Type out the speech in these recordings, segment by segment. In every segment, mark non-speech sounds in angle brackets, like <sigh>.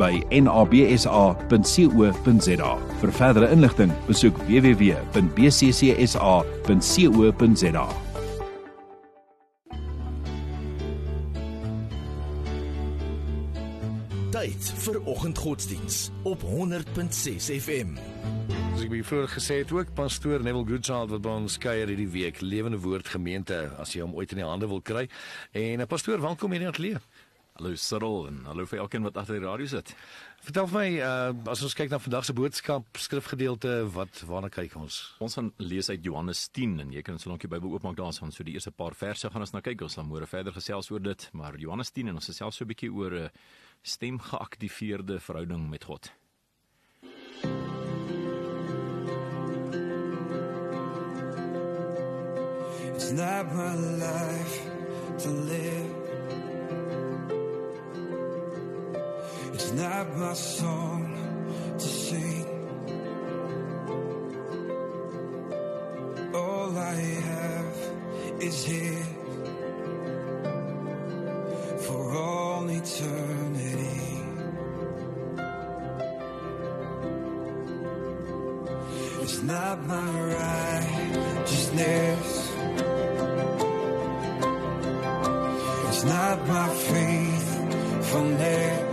by nabsa.co.za. Vir verdere inligting, besoek www.bccsa.co.za. Tyd vir oggendgodsdiens op 100.6 FM. As ek vroeër gesê het ook pastoor Neville Goodchild wat by ons kuier hierdie week Lewende Woord Gemeente as jy hom ooit in die hande wil kry. En eh, pastoor, welkom hier in Atelier. Hallo Cyril en hallo vir elkeen wat agter die radio sit. Vertel my uh as ons kyk na vandag se boodskap skrifgedeelte, wat waarna kyk ons? Ons gaan lees uit Johannes 10 en jy kan so lank die Bybel oopmaak daar ons so die eerste paar verse gaan ons na kyk. Ons gaan môre verder gesels oor dit, maar Johannes 10 en ons gesels so 'n bietjie oor 'n stemgeaktiveerde verhouding met God. It's not my life to live. It's not my song to sing. All I have is His for all eternity. It's not my righteousness. It's not my faithfulness.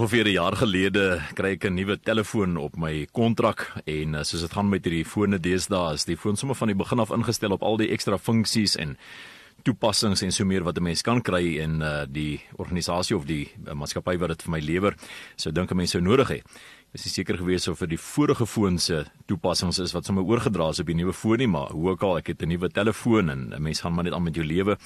Ongeveer 'n jaar gelede kry ek 'n nuwe telefoon op my kontrak en uh, soos dit gaan met hierdie fone deesdae is die foon sommer van die begin af ingestel op al die ekstra funksies en toepassings en so meer wat 'n mens kan kry in uh, die organisasie of die uh, maatskappy wat dit vir my lewer. So dink 'n mens sou nodig hê. Is nie seker gewees of vir die vorige foon se toepassings is wat sommer oorgedra is op die nuwe foon nie, maar hoe ook al, ek het 'n nuwe telefoon en 'n mens gaan maar net aan met jou lewe.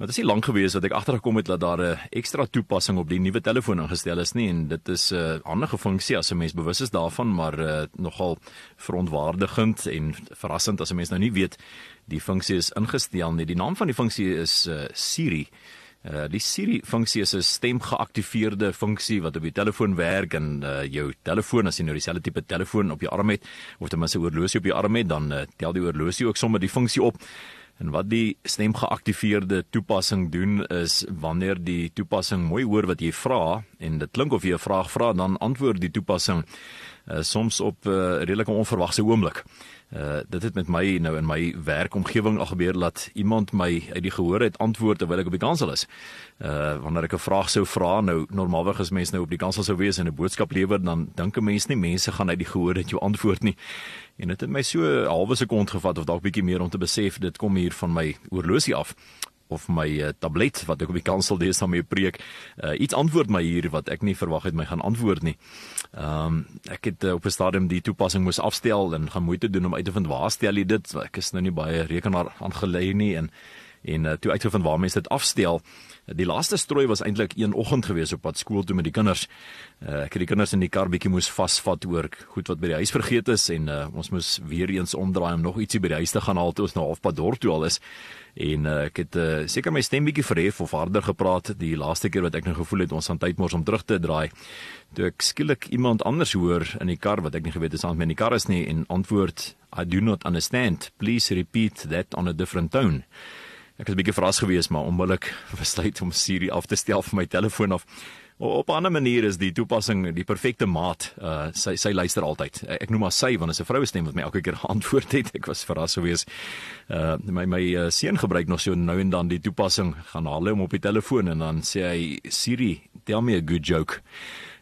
Maar dit is nie lank gewees dat ek agtergekom het dat daar 'n ekstra toepassing op die nuwe telefoon ingestel is nie en dit is 'n uh, ander funksie as 'n mens bewus is daarvan, maar uh, nogal verontwaardigend en verrassend as 'n mens nou nie weet die funksie is ingestel nie. Die naam van die funksie is uh, Siri. Uh, die Siri funksie is 'n stemgeaktiveerde funksie wat op die telefoon werk en uh, jou telefoon as jy nou dieselfde tipe telefoon op jou arm het of ten minste 'n oorlosie op jou arm het, dan uh, tel die oorlosie ook sommer die funksie op. En wat die stemgeaktiveerde toepassing doen is wanneer die toepassing mooi hoor wat jy vra en dit klink of jy 'n vraag vra dan antwoord die toepassing uh, soms op 'n uh, redelike onverwagse oomblik. Uh dit het met my nou in my werkomgewing al gebeur dat iemand my uit die gehoor het antwoord terwyl ek op die kansel is. Uh wanneer ek 'n vraag sou vra, nou normaalweg as mense nou op die kansel sou wees en 'n boodskap lewer, dan dink 'n mens nie mense gaan uit die gehoor het jou antwoord nie. En dit het my so 'n halwe sekond gevat of dalk bietjie meer om te besef dit kom hier van my oorlosie af of my uh, tablet wat ek op die kansel dees dan mee preek. Uh, iets antwoord my hier wat ek nie verwag het my gaan antwoord nie. Ehm um, ek het uh, op 'n stadium die toepassing moes afstel en gaan moeite doen om uit te vind waar stel jy dit? Ek is nou nie baie rekenaar aangelei nie en en uh, toe uitgevind waar mense dit afstel. Die laaste strooi was eintlik een oggend gewees op pad skool toe met die kinders. Uh, ek het die kinders in die kar bietjie moes vasvat oor goed wat by die huis vergeet is en uh, ons moes weer eens omdraai om nog ietsie by die huis te gaan haal toe ons nou halfpad dorp toe al is. En uh, ek het uh, seker my stem bietjie verhef of harder gepraat die laaste keer wat ek nou gevoel het ons aan tyd mors om terug te draai. Toe ek skielik iemand anders hoor in die kar wat ek nie geweet het aan my in die kar is nie en antwoord I do not understand. Please repeat that on a different tone. Ek het 'n bietjie verras gewees, maar onmiddellik <laughs> besluit om Siri af te stel van my telefoon af. Op 'n ander manier is die toepassing die perfekte maat. Uh sy sy luister altyd. Ek noem haar sy want dit is 'n vroue stem wat my elke keer <laughs> antwoord het. Ek was verras gewees. Uh my my uh, seun gebruik nog so nou en dan die toepassing. Gaan haal hom op die telefoon en dan sê hy Siri, tell me a good joke.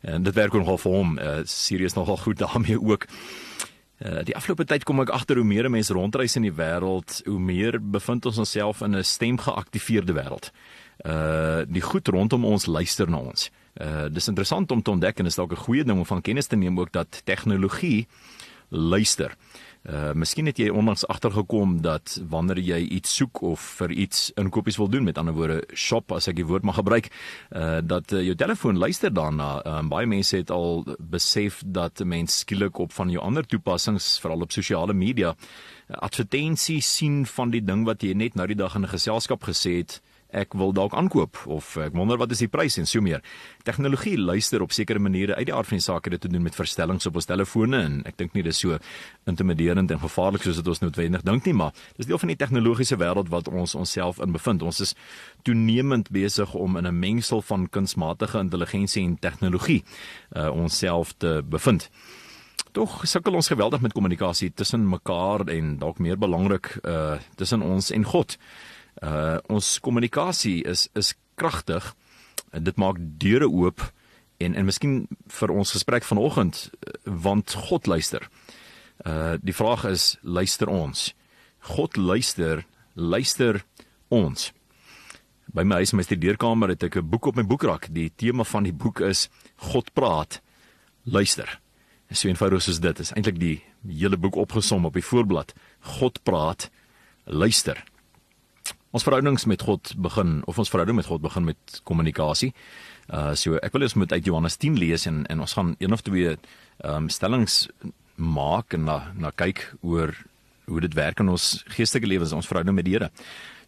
En dit werk nogal vir hom. Uh Siri is nogal goed daarmee ook. Uh, die afgelope tyd kom ek agter hoe meer mense rondreis in die wêreld, hoe meer bevind ons onsself in 'n stemgeaktiveerde wêreld. Uh die goed rondom ons luister na ons. Uh dis interessant om te ontdek en is dalk 'n goeie ding om van kennis te neem ook dat tegnologie luister. Uh miskien het jy onlangs agtergekom dat wanneer jy iets soek of vir iets inkopies wil doen, met ander woorde shop as ek die woord mag gebruik, uh dat uh, jou telefoon luister daarna. Uh, baie mense het al besef dat 'n mens skielik op van jou ander toepassings, veral op sosiale media, advertensies sien van die ding wat jy net nou die dag in 'n geselskap gesê het ek wil dalk aankoop of ek wonder wat is die prys en so meer. Tegnologie luister op sekere maniere uit die aard van die saak dit te doen met verstellings op ons telefone en ek dink nie dis so intimiderend en gevaarlik soos dit ons noodwendig dink nie, maar dis deel van die tegnologiese wêreld wat ons onsself in bevind. Ons is toenemend besig om in 'n mengsel van kunsmatige intelligensie en tegnologie uh, onsself te bevind. Tog sukkel ons geweldig met kommunikasie tussen mekaar en dalk meer belangrik uh tussen ons en God uh ons kommunikasie is is kragtig en dit maak deure oop en en miskien vir ons gesprek vanoggend want God luister. Uh die vraag is luister ons. God luister, luister ons. By my huis in my studeerkamer het ek 'n boek op my boekrak. Die tema van die boek is God praat, luister. So eenvoudig soos dit is eintlik die hele boek opgesom op die voorblad. God praat, luister. Ons verhoudings met God begin of ons verhouding met God begin met kommunikasie. Uh so ek wil eens met uit Johannes 10 lees en en ons gaan een of twee ehm um, stellings maak en na na kyk oor hoe dit werk in ons geestelike lewens, ons verhouding met die Here.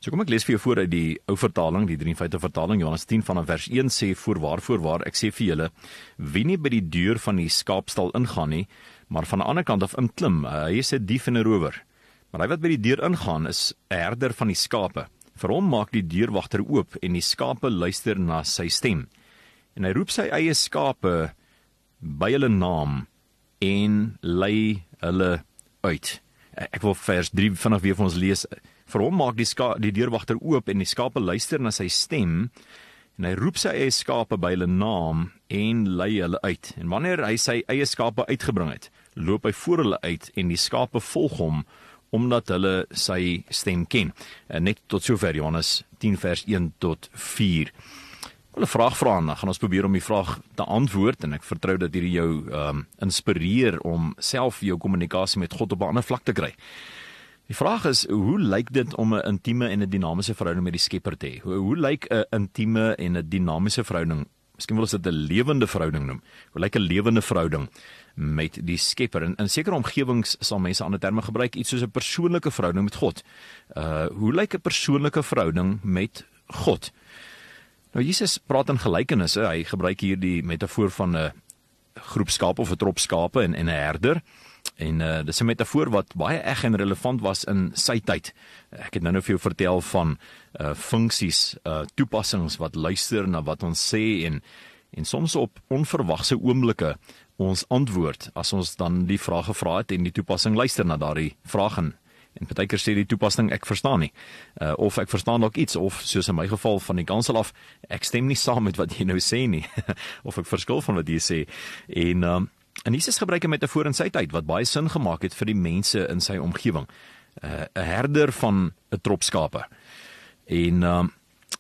So kom ek lees vir jou voor uit die ou vertaling, die 53 vertaling Johannes 10 vanaf vers 1 sê voor waar voor waar ek sê vir julle wie nie by die deur van die skaapstal ingaan nie, maar van die ander kant af inklim, hy is 'n dief en 'n rower. Maar hy wat by die deur ingaan is 'n herder van die skape. Vir hom maak die deurwagter oop en die skape luister na sy stem. En hy roep sy eie skape by hulle naam en lei hulle uit. Ek wil vers 3 vanaf weer vir ons lees. Vir hom maak die ska die deurwagter oop en die skape luister na sy stem. en hy roep sy eie skape by hulle naam en lei hulle uit. En wanneer hy sy eie skape uitgebring het, loop hy voor hulle uit en die skape volg hom omdat hulle sy stem ken. En net tot sover Johannes 10 vers 1 tot 4. Ek wil 'n vraag vra en dan gaan ons probeer om die vraag te antwoord en ek vertrou dat hierdie jou ehm um, inspireer om self jou kommunikasie met God op 'n ander vlak te kry. Die vraag is hoe lyk dit om 'n intieme en 'n dinamiese verhouding met die Skepper te hê? Hoe, hoe lyk 'n intieme en 'n dinamiese verhouding? Miskien wil ons dit 'n lewende verhouding noem. Hoe lyk 'n lewende verhouding met die Skepper? In, in sekere omgewings sal mense ander terme gebruik, iets soos 'n persoonlike verhouding met God. Uh hoe lyk 'n persoonlike verhouding met God? Nou Jesus praat in gelykenisse. Hy gebruik hier die metafoor van 'n groep skape of 'n trop skape en en 'n herder. En uh dis 'n metafoor wat baie eg en relevant was in sy tyd. Ek het nou nou vir jou vertel van uh funksies, uh toepassings wat luister na wat ons sê en en soms op onverwagse oomblikke ons antwoord as ons dan die vraag gevra het en die toepassing luister na daardie vraag en en partykeer sê die toepassing ek verstaan nie. Uh of ek verstaan dalk iets of soos in my geval van die kansel af ek stem nie saam met wat jy nou sê nie <laughs> of ek verskil van wat jy sê. En um En Jesus gebruik 'n metafoor in sy tyd wat baie sin gemaak het vir die mense in sy omgewing. uh, 'n herder van 'n trop skape. En um,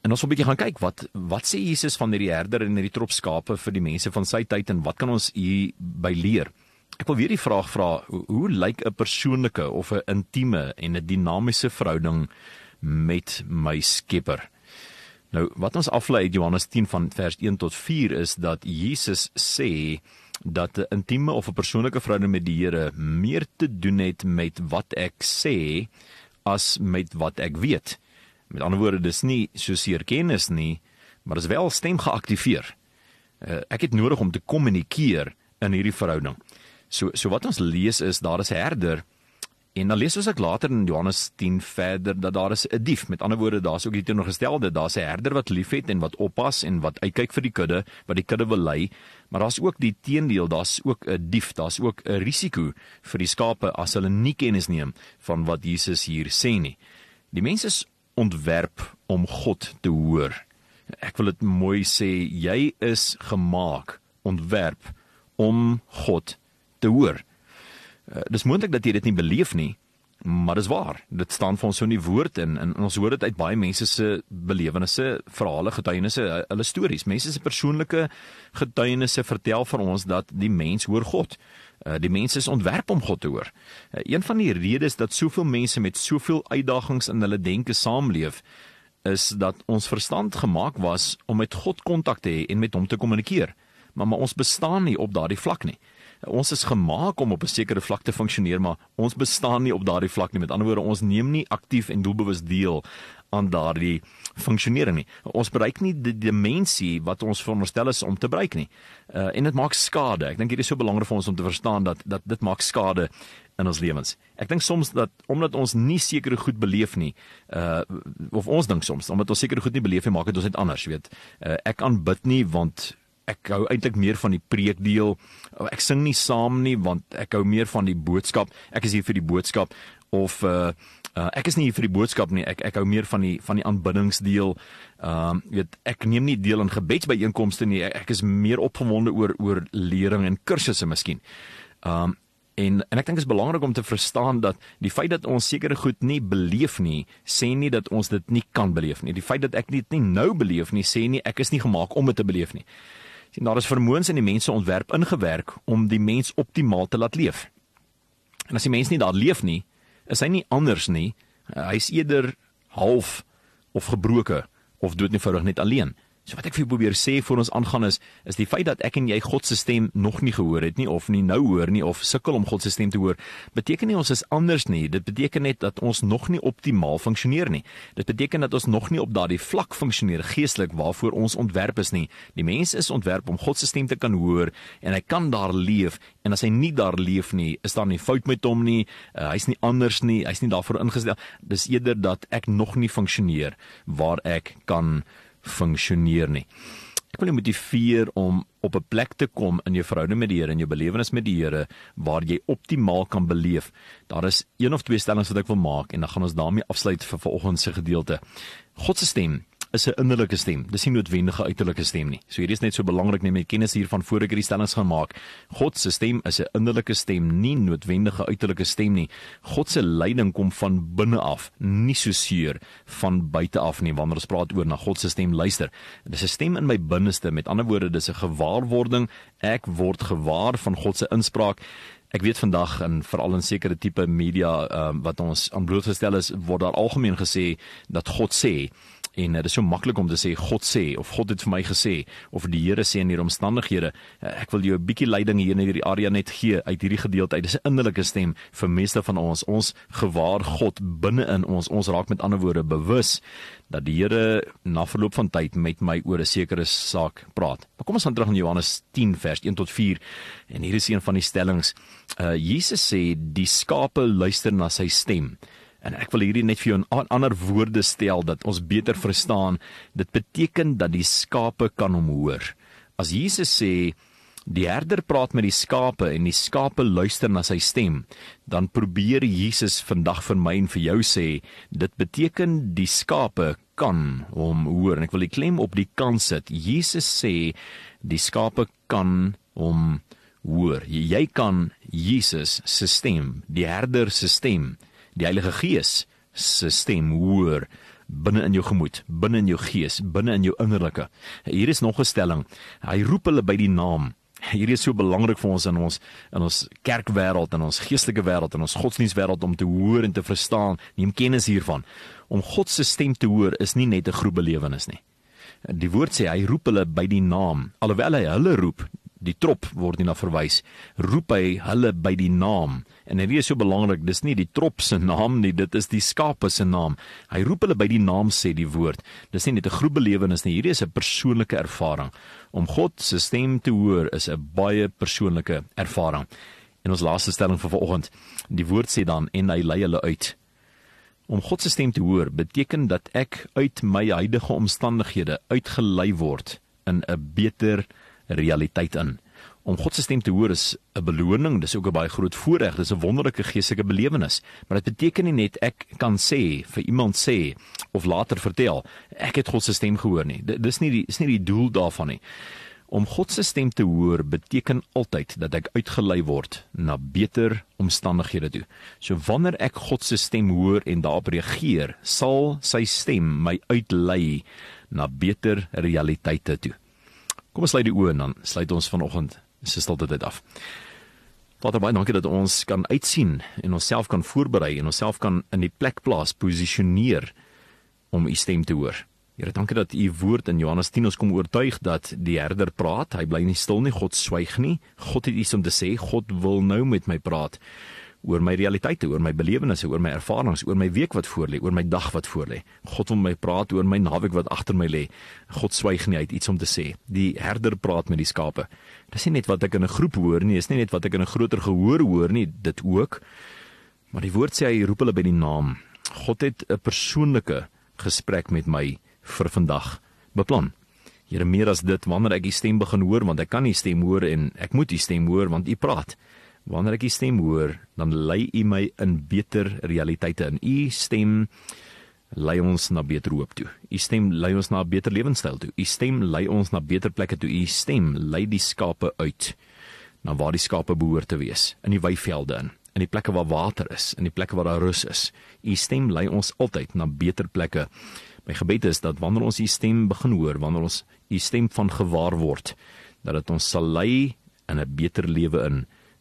en ons wil 'n bietjie gaan kyk wat wat sê Jesus van hierdie herder en hierdie trop skape vir die mense van sy tyd en wat kan ons hier by leer? Ek wil weer die vraag vra, hoe, hoe lyk 'n persoonlike of 'n intieme en 'n dinamiese verhouding met my Skepper? Nou, wat ons aflei uit Johannes 10 van vers 1 tot 4 is dat Jesus sê dat 'n intieme of 'n persoonlike verhouding met die Here meer te doen het met wat ek sê as met wat ek weet. Met ander woorde, dis nie so seer kennis nie, maar dis wel stem geaktiveer. Uh, ek het nodig om te kommunikeer in hierdie verhouding. So so wat ons lees is daar is 'n herder En dan lees ons ek later in Johannes 10 verder dat daar is 'n dief. Met ander woorde, daar's ook die teenoorgestelde, daar's 'n herder wat liefhet en wat oppas en wat uitkyk vir die kudde, wat die kudde wil lei, maar daar's ook die teendeel, daar's ook 'n dief, daar's ook 'n risiko vir die skape as hulle nie kennis neem van wat Jesus hier sê nie. Die mense is ontwerp om God te hoor. Ek wil dit mooi sê, jy is gemaak, ontwerp om God te hoor. Uh, dis moontlik dat jy dit nie beleef nie, maar dis waar. Dit staan vir ons so in die woord en, en ons hoor dit uit baie mense se belewennisse, verhale, getuienisse, hulle stories. Mense se persoonlike getuienisse vertel vir ons dat die mens hoor God. Uh, die mense is ontwerp om God te hoor. Uh, een van die redes dat soveel mense met soveel uitdagings in hulle denke saamleef, is dat ons verstand gemaak was om met God kontak te hê en met hom te kommunikeer. Maar, maar ons bestaan nie op daardie vlak nie. Ons is gemaak om op 'n sekere vlak te funksioneer, maar ons bestaan nie op daardie vlak nie. Met ander woorde, ons neem nie aktief en doelbewus deel aan daardie funksionering nie. Ons bereik nie die dimensie wat ons veronderstel is om te bereik nie. Uh en dit maak skade. Ek dink dit is so belangrik vir ons om te verstaan dat dat dit maak skade in ons lewens. Ek dink soms dat omdat ons nie sekere goed beleef nie, uh of ons dink soms omdat ons sekere goed nie beleef nie, maak dit ons net anders, weet. Uh ek aanbid nie want ek hou eintlik meer van die preekdeel. Ek sing nie saam nie want ek hou meer van die boodskap. Ek is hier vir die boodskap of uh, uh ek is nie hier vir die boodskap nie. Ek ek hou meer van die van die aanbiddingsdeel. Ehm uh, weet ek neem nie deel aan gebedsbyeenkomste nie. Ek, ek is meer opgewonde oor oor lering en kursusse miskien. Ehm um, En en ek dink dit is belangrik om te verstaan dat die feit dat ons sekere goed nie beleef nie, sê nie dat ons dit nie kan beleef nie. Die feit dat ek dit nie nou beleef nie, sê nie ek is nie gemaak om dit te beleef nie sien daar is vermoëns in die mense ontwerp ingewerk om die mens optimaal te laat leef. En as die mens nie daar leef nie, is hy nie anders nie. Hy's eerder half of gebroke of dood eenvoudig net alleen. So wat ek vir probeer sê voor ons aangaan is is die feit dat ek en jy God se stem nog nie gehoor het nie of nie nou hoor nie of sukkel om God se stem te hoor, beteken nie ons is anders nie. Dit beteken net dat ons nog nie optimaal funksioneer nie. Dit beteken dat ons nog nie op daardie vlak funksioneer geestelik waarvoor ons ontwerp is nie. Die mens is ontwerp om God se stem te kan hoor en hy kan daar leef en as hy nie daar leef nie, is daar nie fout met hom nie. Uh, hy's nie anders nie. Hy's nie daarvoor ingestel. Dis eerder dat ek nog nie funksioneer waar ek kan funksioneer nie. Ek wil jou motiveer om op 'n plek te kom in jou verhouding met die Here en jou belewenis met die Here waar jy optimaal kan beleef. Daar is een of twee stellings wat ek wil maak en dan gaan ons daarmee afsluit vir vanoggend se gedeelte. God se stem is 'n innerlike stem. Dis nie noodwendige uiterlike stem nie. So hierdie is net so belangrik net met kennis hiervan voor ek hierdie stellings gaan maak. God se stem is 'n innerlike stem, nie noodwendige uiterlike stem nie. God se leiding kom van binne af, nie so seer van buite af nie wanneer ons praat oor na God se stem luister. Dis 'n stem in my binneste. Met ander woorde, dis 'n gewaarwording. Ek word gewaar van God se inspraak. Ek weet vandag en veral in sekere tipe media um, wat ons aan blootgestel is, word daar algemeen gesê dat God sê en dit is so maklik om te sê God sê of God het vir my gesê of die Here sê in hierdie omstandighede ek wil jou 'n bietjie leiding hier in hierdie area net gee uit hierdie gedeelte uit dis 'n innerlike stem vir meeste van ons ons gewaar God binne in ons ons raak met ander woorde bewus dat die Here na verloop van tyd met my oor 'n sekere saak praat. Maar kom ons gaan terug in Johannes 10 vers 1 tot 4 en hier is een van die stellings. Uh Jesus sê die skape luister na sy stem. En ek wil hierdie net vir jou in ander woorde stel dat ons beter verstaan. Dit beteken dat die skape kan hom hoor. As Jesus sê die herder praat met die skape en die skape luister na sy stem, dan probeer Jesus vandag vir my en vir jou sê, dit beteken die skape kan hom hoor. En ek wil die klem op die kan sit. Jesus sê die skape kan hom hoor. Jy kan Jesus se stem, die herder se stem die Heilige Gees se stem hoor binne in jou gemoed, binne in jou gees, binne in jou innerlike. Hier is nog 'n stelling. Hy roep hulle by die naam. Hierdie is so belangrik vir ons in ons in ons kerkwêreld en ons geestelike wêreld en ons godsdienstwêreld om te hoor en te verstaan, neem kennis hiervan. Om God se stem te hoor is nie net 'n groep belewenis nie. Die woord sê hy roep hulle by die naam. Alhoewel hy hulle roep, die trop word nie na verwys. Roep hy hulle by die naam. En dit is so belangrik dis nie die trop se naam nie dit is die skape se naam. Hy roep hulle by die naam sê die woord. Dis nie net 'n groep belewenis nie hierdie is 'n persoonlike ervaring. Om God se stem te hoor is 'n baie persoonlike ervaring. En ons laaste stelling vir vanoggend. Die woord sê dan en hy lei hulle uit. Om God se stem te hoor beteken dat ek uit my huidige omstandighede uitgelei word in 'n beter realiteit in. Om God se stem te hoor is 'n beloning, dis ook 'n baie groot voorreg, dis 'n wonderlike geestelike belewenis. Maar dit beteken nie net ek kan sê vir iemand sê of later vertel ek het God se stem gehoor nie. Dis nie die is nie die doel daarvan nie. Om God se stem te hoor beteken altyd dat ek uitgelei word na beter omstandighede toe. So wanneer ek God se stem hoor en daarop reageer, sal sy stem my uitlei na beter realiteite toe. Kom ons sluit die oë en dan sluit ons vanoggend se stilte tyd af. Vader baie dankie dat ons kan uitsien en onsself kan voorberei en onsself kan in die plek plaas posisioneer om u stem te hoor. Here dankie dat u woord in Johannes 10 ons kom oortuig dat die herder praat, hy bly nie stil nie, God swyg nie. God het iets om te sê, God wil nou met my praat oor my realiteite, oor my belewennisse, oor my ervarings, oor my week wat voorlê, oor my dag wat voorlê. God wil my praat oor my naweek wat agter my lê. God swyg nie uit iets om te sê. Die herder praat met die skape. Dis nie net wat ek in 'n groep hoor nie, dis nie net wat ek in 'n groter gehoor hoor nie, dit ook. Maar die woord sê hy roep hulle by die naam. God het 'n persoonlike gesprek met my vir vandag beplan. Here meer as dit wanneer ek die stem begin hoor want ek kan nie stem hoor en ek moet die stem hoor want u praat. Wanneer ek u stem hoor, dan lei u my in beter realiteite in. U stem lei ons na beter hoop toe. U stem lei ons na 'n beter lewenstyl toe. U stem lei ons na beter plekke toe. U stem lei die skape uit na waar die skape behoort te wees, in die weivelde in, in die plekke waar water is, in die plekke waar daar rus is. U stem lei ons altyd na beter plekke. My gebed is dat wanneer ons u stem begin hoor, wanneer ons u stem van gewaar word, dat dit ons sal lei in 'n beter lewe in